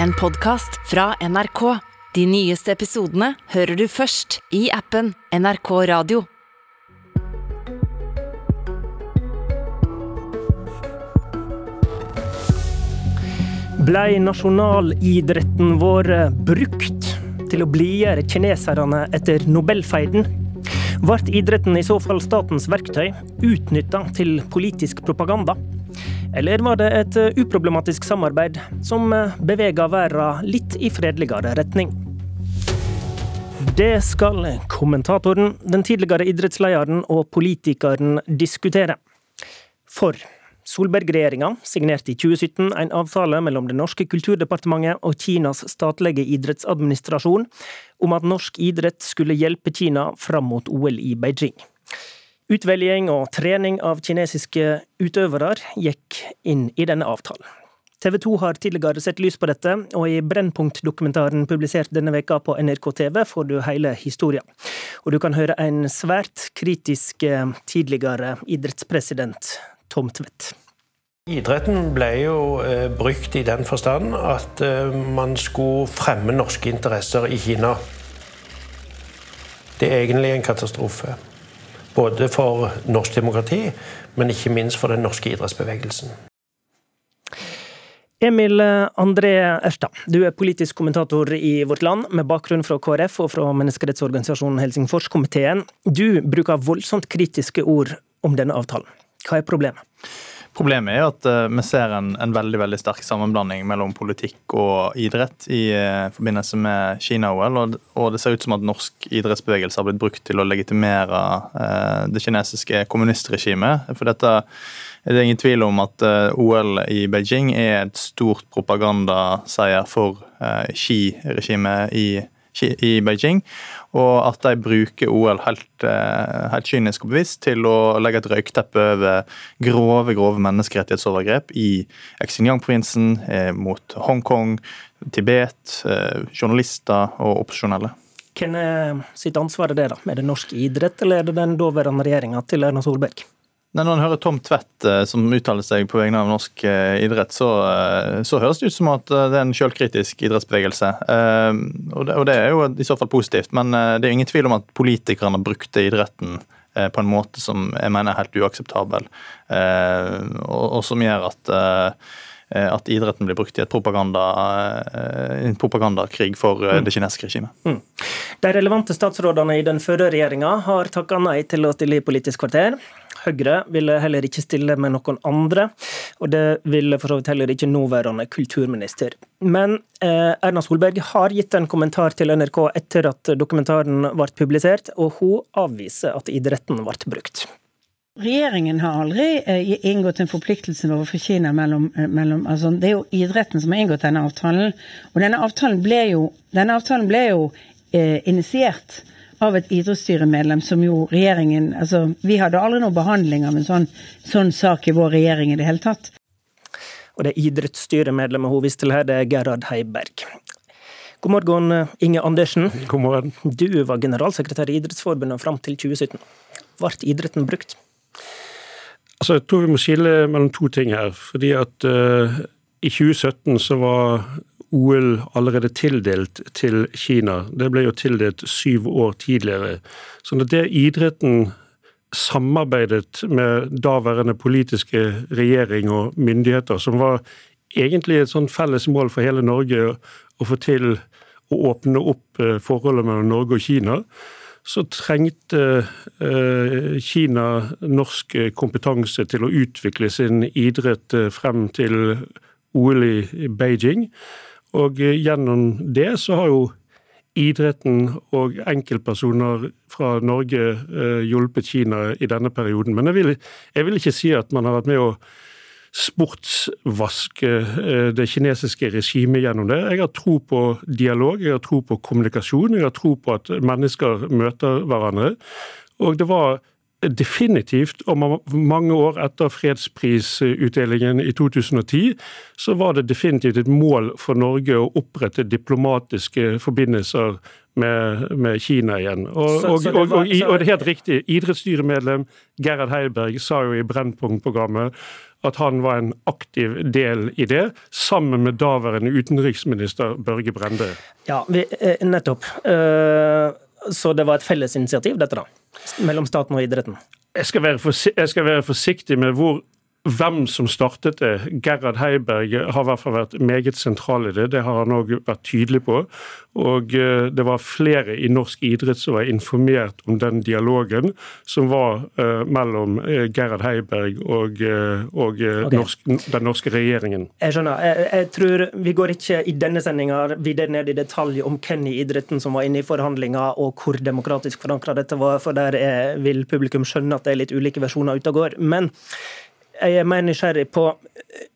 en podkast fra NRK. De nyeste episodene hører du først i appen NRK Radio. Blei nasjonalidretten vår brukt til å blidgjøre kineserne etter Nobelfeiden? Ble idretten i så fall statens verktøy, utnytta til politisk propaganda? Eller var det et uproblematisk samarbeid som bevega verden litt i fredeligere retning? Det skal kommentatoren, den tidligere idrettslederen og politikeren diskutere. For Solberg-regjeringa signerte i 2017 en avtale mellom Det norske kulturdepartementet og Kinas statlige idrettsadministrasjon om at norsk idrett skulle hjelpe Kina fram mot OL i Beijing. Utvelging og trening av kinesiske utøvere gikk inn i denne avtalen. TV 2 har tidligere sett lys på dette, og i Brennpunkt-dokumentaren publisert denne veka på NRK TV får du hele historien. Og du kan høre en svært kritisk tidligere idrettspresident Tom Tvedt. Idretten ble jo eh, brukt i den forstand at eh, man skulle fremme norske interesser i Kina. Det er egentlig en katastrofe. Både for norsk demokrati, men ikke minst for den norske idrettsbevegelsen. Emil André Erstad, du er politisk kommentator i Vårt Land, med bakgrunn fra KrF og fra menneskerettsorganisasjonen Helsingforskomiteen. Du bruker voldsomt kritiske ord om denne avtalen. Hva er problemet? Problemet er at vi ser en, en, veldig veldig sterk sammenblanding mellom politikk og idrett i forbindelse med Kina-OL. Og, og, det ser ut som at norsk idrettsbevegelse har blitt brukt til å legitimere eh, det kinesiske kommunistregimet. For dette det er ingen tvil om at OL i Beijing er et stort propagandaseier for eh, Xi-regimet i, i Beijing og at de bruker OL helt, helt kynisk og bevisst til å legge et røykteppe over grove grove menneskerettighetsovergrep i Xinjiang-provinsen, mot Hongkong, Tibet, journalister og opposisjonelle. Hvem er sitt ansvar er det, da? Er det norsk idrett, eller er det den daværende regjeringa til Erna Solberg? Når en hører Tom Tvedt som uttaler seg på vegne av norsk idrett, så, så, høres det ut som at det er en selvkritisk idrettsbevegelse. Og det, og det, er jo i så fall positivt, men det er ingen tvil om at politikerne brukte idretten på en måte som jeg mener er helt uakseptabel, og, og som gjør at at idretten blir brukt i propaganda, en propagandakrig for det kinesiske regimet. Mm. De relevante statsrådene i den førre regjeringa har takka nei til å stille i Politisk kvarter. Høyre ville heller ikke stille med noen andre, og det ville for så vidt heller ikke nåværende kulturminister. Men eh, Erna Solberg har gitt en kommentar til NRK etter at dokumentaren ble publisert, og hun avviser at idretten ble brukt. Regjeringen har aldri eh, inngått en forpliktelse overfor Kina mellom, mellom altså Det er jo idretten som har inngått denne avtalen. Og denne avtalen ble jo, denne avtalen ble jo eh, initiert av et idrettsstyremedlem som jo regjeringen Altså, vi hadde aldri noen behandling av en sånn, sånn sak i vår regjering i det hele tatt. Og det idrettsstyremedlemmet hun viste til her, det er Gerhard Heiberg. God morgen, Inge Andersen. God morgen. Du var generalsekretær i Idrettsforbundet fram til 2017. Ble idretten brukt? Altså, jeg tror vi må skille mellom to ting her. fordi at uh, i 2017 så var OL allerede tildelt til Kina. Det ble jo tildelt syv år tidligere. Så når det idretten samarbeidet med daværende politiske regjering og myndigheter, som var egentlig et sånn felles mål for hele Norge å få til å åpne opp forholdet mellom Norge og Kina, så trengte Kina norsk kompetanse til å utvikle sin idrett frem til OL i Beijing. Og gjennom det så har jo idretten og enkeltpersoner fra Norge hjulpet Kina i denne perioden. Men jeg vil, jeg vil ikke si at man har vært med å sportsvaske det kinesiske regimet gjennom det. Jeg har tro på dialog, jeg har tro på kommunikasjon, jeg har tro på at mennesker møter hverandre. Og det var definitivt, og mange år etter fredsprisutdelingen i 2010, så var det definitivt et mål for Norge å opprette diplomatiske forbindelser med, med Kina igjen. Og, så, og, så det var, og, og, det er helt riktig, idrettsstyremedlem Gerhard Heiberg sa jo i Brennpunkt-programmet at han var en aktiv del i det, sammen med daværende utenriksminister Børge Brende. Ja, vi, nettopp. nettopp. Så det var et felles initiativ, dette da? Mellom staten og idretten? Jeg skal være, jeg skal være forsiktig med hvor hvem som startet det. Gerhard Heiberg har i hvert fall vært meget sentral i det. Det har han òg vært tydelig på. Og eh, det var flere i norsk idrett som var informert om den dialogen som var uh, mellom uh, Gerhard Heiberg og, og okay. norsk, den norske regjeringen. Jeg skjønner. Jeg, jeg, tror Vi går ikke i denne sendinga videre ned i detalj om hvem i idretten som var inne i forhandlinga og hvor demokratisk forankra dette var, for der er, vil publikum skjønne at det er litt ulike versjoner ute og går. Men jeg er mer nysgjerrig på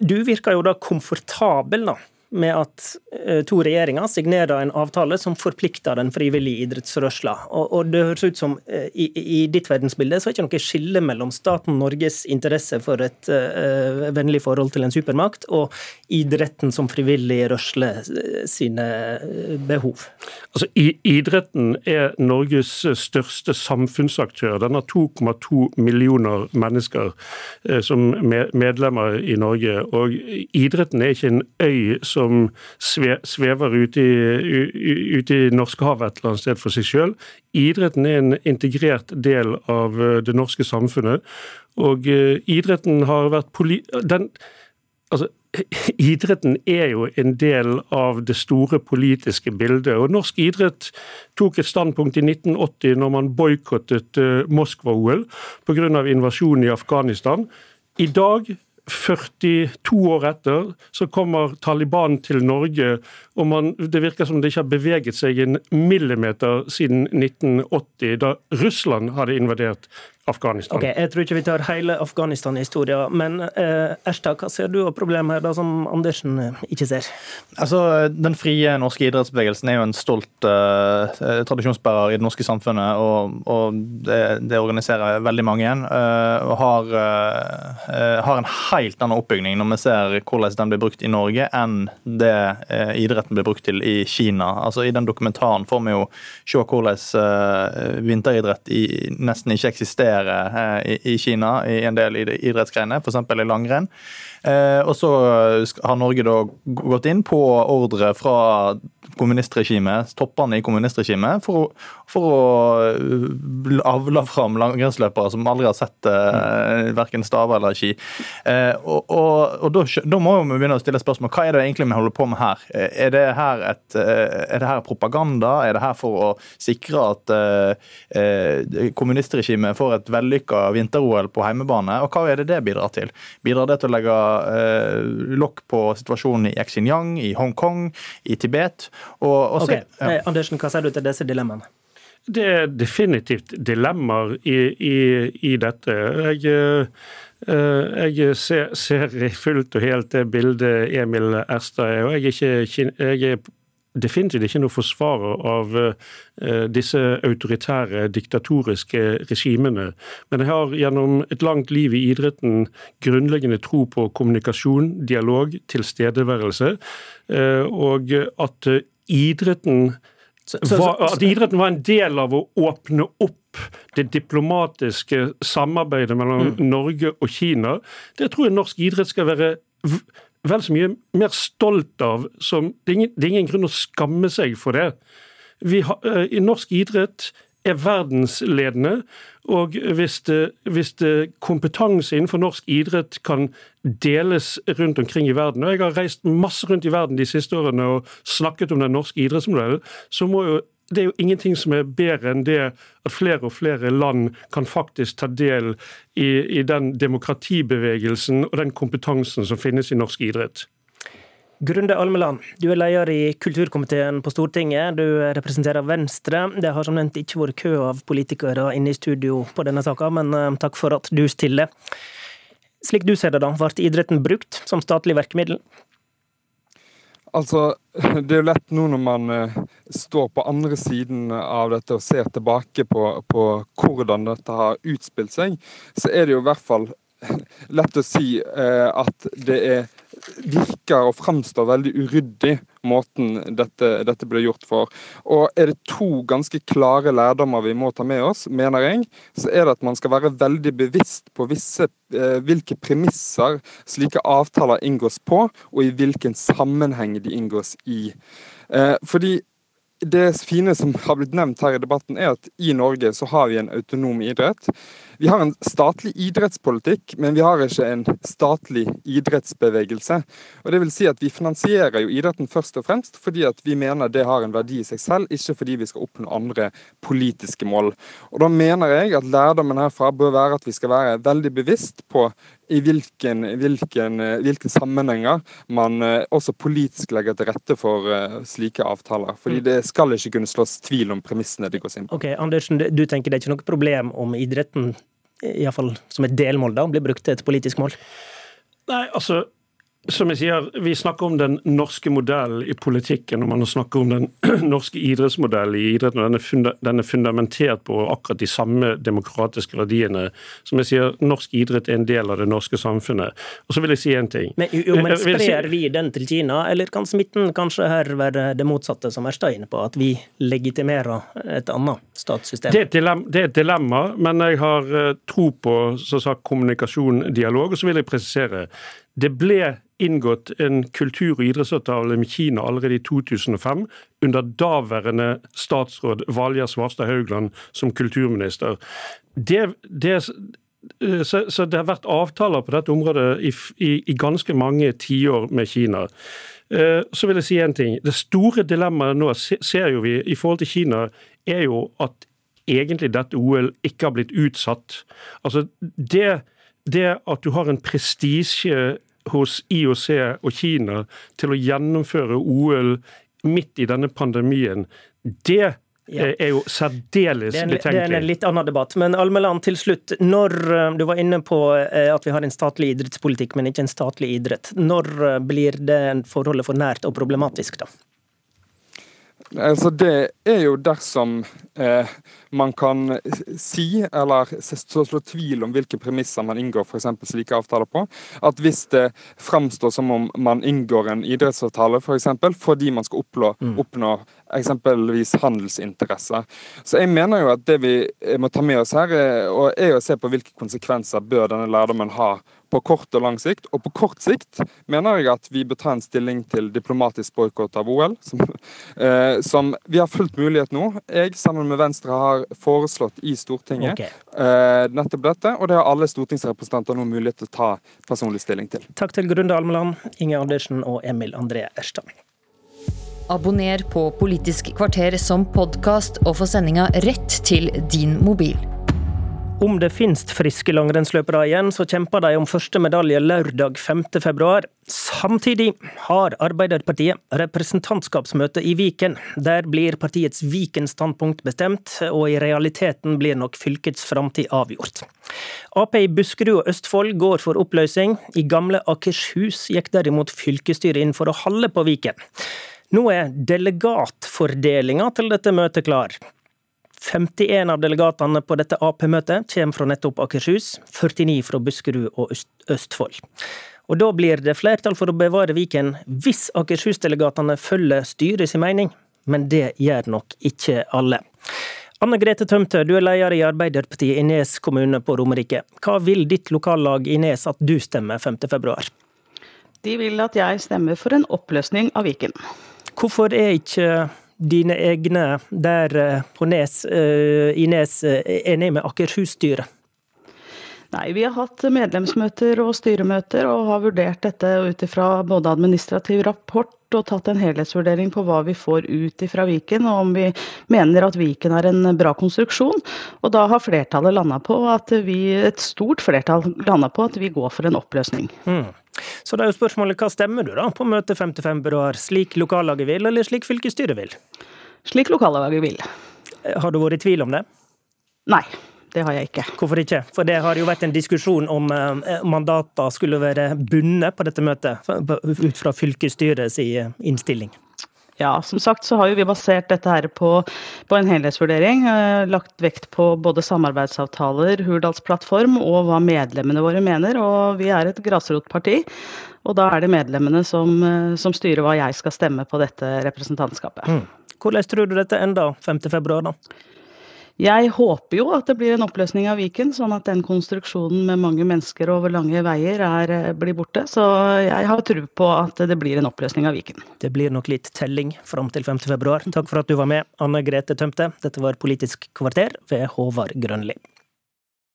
Du virker jo da komfortabel da, med at eh, to regjeringer signerer en avtale som forplikter den frivillige idrettsrørsla. Og, og, det høres ut som eh, i, i, ditt verdensbilde så er det ikke noe skille mellom staten Norges interesse for et uh, vennlig forhold til en supermakt, og idretten som frivillig rørsle sine behov. Altså, Idretten er Norges største samfunnsaktør. Den har 2,2 millioner mennesker som medlemmer i Norge. Og idretten er ikke en øy som som svever ute i, ute i Norskehavet et eller annet sted for seg sjøl. Idretten er en integrert del av eh, det norske samfunnet. Og eh, idretten har vært poli... Den, altså, idretten er jo en del av det store politiske bildet. og Norsk idrett tok et standpunkt i 1980 når man boikottet eh, Moskva-OL pga. invasjonen i Afghanistan. I dag 42 år etter så kommer Taliban til Norge, og man, det virker som det ikke har beveget seg en millimeter siden 1980, da Russland hadde invadert Afghanistan. Ok, Jeg tror ikke vi tar hele Afghanistan-historien, men eh, Ersta, hva ser du av problemer her da som Andersen eh, ikke ser? Altså, Den frie norske idrettsbevegelsen er jo en stolt eh, tradisjonsbærer i det norske samfunnet, og, og det, det, organiserer veldig mange igjen. Eh, og har, uh, har, en helt annen oppbygning når vi ser hvordan den blir brukt i Norge, enn det idretten blir brukt til i Kina. Altså, I den dokumentaren får vi jo se hvordan vinteridrett i, nesten ikke eksisterer konkurrere eh, i Kina i en del idrettsgrener, f.eks. i langrenn. Eh, og så har Norge da gått inn på ordre fra kommunistregimet, toppene i kommunistregimet, for, for å eh, avle fram langrennsløpere som aldri har sett eh, verken staver eller ski. Eh, og, og, og da, da, må vi begynne å stille spørsmål hva er det egentlig vi holder på med her. Er det her, et, er det her propaganda? Er det her for å sikre at eh, kommunistregimet får et vellykka vinter-OL på heimebane? Og hva er det det bidrar til? Bidrar det til å legge eh, lokk på situasjonen i Xinjiang, i Hongkong, i Tibet? Og, og okay. ja. Andersen, hva sier du til disse dilemmaene? Det er definitivt dilemmaer i, i, i dette. Jeg, eh, jeg ser, ser, fullt og helt det bildet Emil Erstad er, og jeg er, ikke, jeg er definitivt ikke noe forsvarer av eh, disse autoritære, diktatoriske regimene. Men jeg har gjennom et langt liv i idretten grunnleggende tro på kommunikasjon, dialog, tilstedeværelse, eh, og at idretten var, at idretten var en del av å åpne opp det diplomatiske samarbeidet mellom mm. Norge og Kina, det tror jeg norsk idrett skal være vel så mye mer stolt av. Som, det, er ingen, det er ingen grunn å skamme seg for det. Har, eh, I norsk idrett er verdensledende. Og hvis, det, hvis det kompetanse innenfor norsk idrett kan deles rundt omkring i verden, og jeg har reist masse rundt i verden de siste årene og snakket om den norske idrettsmodellen, så må jo det er jo ingenting som er bedre enn det at flere og flere land kan faktisk ta del i, i den demokratibevegelsen og den kompetansen som finnes i norsk idrett. Grunde Almeland, du er leder i kulturkomiteen på Stortinget. Du representerer Venstre. Det har som nevnt ikke vært kø av politikere inne i studio på denne saka, men eh, takk for at du stiller. Slik du ser det, da, ble idretten brukt som statlig virkemiddel? Altså, Det er jo lett nå når man uh, står på andre siden av dette og ser tilbake på, på hvordan dette har utspilt seg, så er det jo i hvert fall lett å si uh, at det er virker og framstår veldig uryddig, måten dette, dette ble gjort for. Og er det to ganske klare lærdommer vi må ta med oss, mener jeg, så er det at man skal være veldig bevisst på visse, eh, hvilke premisser slike avtaler inngås på, og i hvilken sammenheng de inngås i. Eh, fordi det fine som har blitt nevnt her i debatten, er at i Norge så har vi en autonom idrett. Vi har en statlig idrettspolitikk, men vi har ikke en statlig idrettsbevegelse. Og det vil si at Vi finansierer jo idretten først og fremst fordi at vi mener det har en verdi i seg selv, ikke fordi vi skal oppnå andre politiske mål. Og Da mener jeg at lærdommen herfra bør være at vi skal være veldig bevisst på i hvilken, hvilken, hvilke sammenhenger man eh, også politisk legger til rette for uh, slike avtaler. Fordi mm. det skal ikke kunne slås tvil om premissene de går inn på. Ok, Andersen, Du tenker det er ikke noe problem om idretten iallfall som et delmål, da, blir brukt til et politisk mål? Nei, altså som jeg sier, Vi snakker om den norske modellen i politikken, og man snakker om den norske idrettsmodellen i idretten. og den er, funda, den er, fundamentert på akkurat de samme demokratiske verdiene. Som jeg sier, Norsk idrett er en del av det norske samfunnet. Og så vil jeg si en ting. Men, jo, men Sprer vi den til Kina, eller kan smitten kanskje her være det motsatte, som Erstad er inne på? At vi legitimerer et annet statssystem? Det er, dilemma, det er et dilemma, men jeg har eh, tro på så sagt, kommunikasjon, dialog. Og så vil jeg presisere. Det ble inngått en kultur- og idrettsavtale med Kina allerede i 2005, under daværende statsråd Valja Svarstad Haugland som kulturminister. Det, det, så, så, det har vært avtaler på dette området i, i, i ganske mange tiår med Kina. Eh, så vil jeg si en ting. Det store dilemmaet nå ser jo vi i forhold til Kina, er jo at egentlig dette OL ikke har blitt utsatt. Altså det, det at du har en prestisje hos IOC og Kina til å gjennomføre OL midt i denne pandemien, det ja. er jo særdeles betenkelig. Det er en litt annen debatt. Men Almeland, til slutt. Når eh, Du var inne på eh, at vi har en statlig idrettspolitikk, men ikke en statlig idrett. Når eh, blir det forholdet for nært og problematisk, da? Altså Det er jo dersom eh, man kan si, eller så slå tvil om hvilke premisser man inngår f.eks. slike avtaler på. At hvis det framstår som om man inngår en idrettsavtale for eksempel, fordi man skal oppnå, mm. oppnå eksempelvis handelsinteresser. Så jeg mener jo at det vi må ta med oss her, er å se på hvilke konsekvenser bør denne lærdommen ha på kort og lang sikt. Og på kort sikt mener jeg at vi bør ta en stilling til diplomatisk boikott av OL, som, eh, som, vi har fullt mulighet nå. Jeg sammen med Venstre har foreslått i Stortinget okay. eh, nettopp dette, og det har alle stortingsrepresentanter nå mulighet til å ta personlig stilling til. Takk til Grunde Almeland, Inge Andersen og Emil André Erstad. Abonner på Politisk kvarter som podkast, og få sendinga rett til din mobil. Om det finnes friske langrennsløpere igjen, så kjemper de om første medalje lørdag 5. februar. Samtidig har Arbeiderpartiet representantskapsmøte i Viken. Der blir partiets Viken-standpunkt bestemt, og i realiteten blir nok fylkets framtid avgjort. Ap i Buskerud og Østfold går for oppløsning. I gamle Akershus gikk derimot fylkesstyret inn for å holde på Viken. Nå er delegatfordelinga til dette møtet klar. 51 av delegatene på dette Ap-møtet kommer fra nettopp Akershus, 49 fra Buskerud og Østfold. Og Da blir det flertall for å bevare Viken hvis Akershus-delegatene følger styret sin mening, men det gjør nok ikke alle. Anne Grete Tømte, du er leder i Arbeiderpartiet i Nes kommune på Romerike. Hva vil ditt lokallag i Nes at du stemmer 5.2? De vil at jeg stemmer for en oppløsning av Viken. Hvorfor er ikke dine egne der eh, på Nes, eh, i Nes eh, enig med Akershus-styret? Nei, vi har hatt medlemsmøter og styremøter og har vurdert dette ut ifra både administrativ rapport og tatt en helhetsvurdering på hva vi får ut ifra Viken, og om vi mener at Viken er en bra konstruksjon. Og da har flertallet landa på at vi, et stort flertall landa på at vi går for en oppløsning. Mm. Så det er jo spørsmålet hva stemmer du da på møtet 55 februar? Slik lokallaget vil, eller slik fylkesstyret vil? Slik lokallaget vil. Har du vært i tvil om det? Nei. Det har jeg ikke. Hvorfor ikke? For det har jo vært en diskusjon om eh, mandater skulle være bundet på dette møtet, ut fra fylkesstyrets innstilling. Ja, som sagt så har vi basert dette her på, på en helhetsvurdering. Eh, lagt vekt på både samarbeidsavtaler, Hurdalsplattform og hva medlemmene våre mener. Og vi er et grasrotparti. Og da er det medlemmene som, eh, som styrer hva jeg skal stemme på dette representantskapet. Mm. Hvordan tror du dette ender 5.2, da? Jeg håper jo at det blir en oppløsning av Viken, sånn at den konstruksjonen med mange mennesker over lange veier er, eh, blir borte. Så jeg har tro på at det blir en oppløsning av Viken. Det blir nok litt telling fram til 5. februar. Takk for at du var med, Anne Grete Tømte. Dette var Politisk kvarter ved Håvard Grønli.